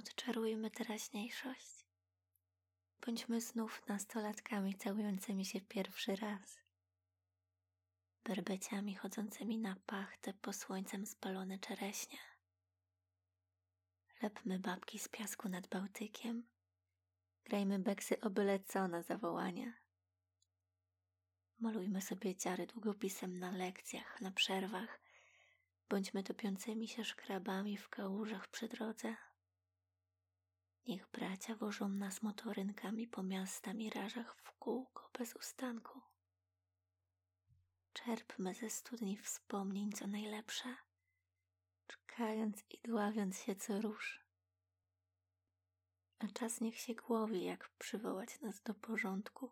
Odczarujmy teraźniejszość. Bądźmy znów nastolatkami całującymi się pierwszy raz. Berbeciami chodzącymi na pachtę po słońcem spalone czereśnie. Lepmy babki z piasku nad Bałtykiem. Grajmy beksy o byle co na zawołanie. Malujmy sobie dziary długopisem na lekcjach, na przerwach. Bądźmy topiącymi się szkrabami w kałużach przy drodze. Niech bracia wożą nas motorynkami po miasta mirażach w kółko bez ustanku. Czerpmy ze studni wspomnień co najlepsze, czekając i dławiąc się co róż. A czas niech się głowi, jak przywołać nas do porządku.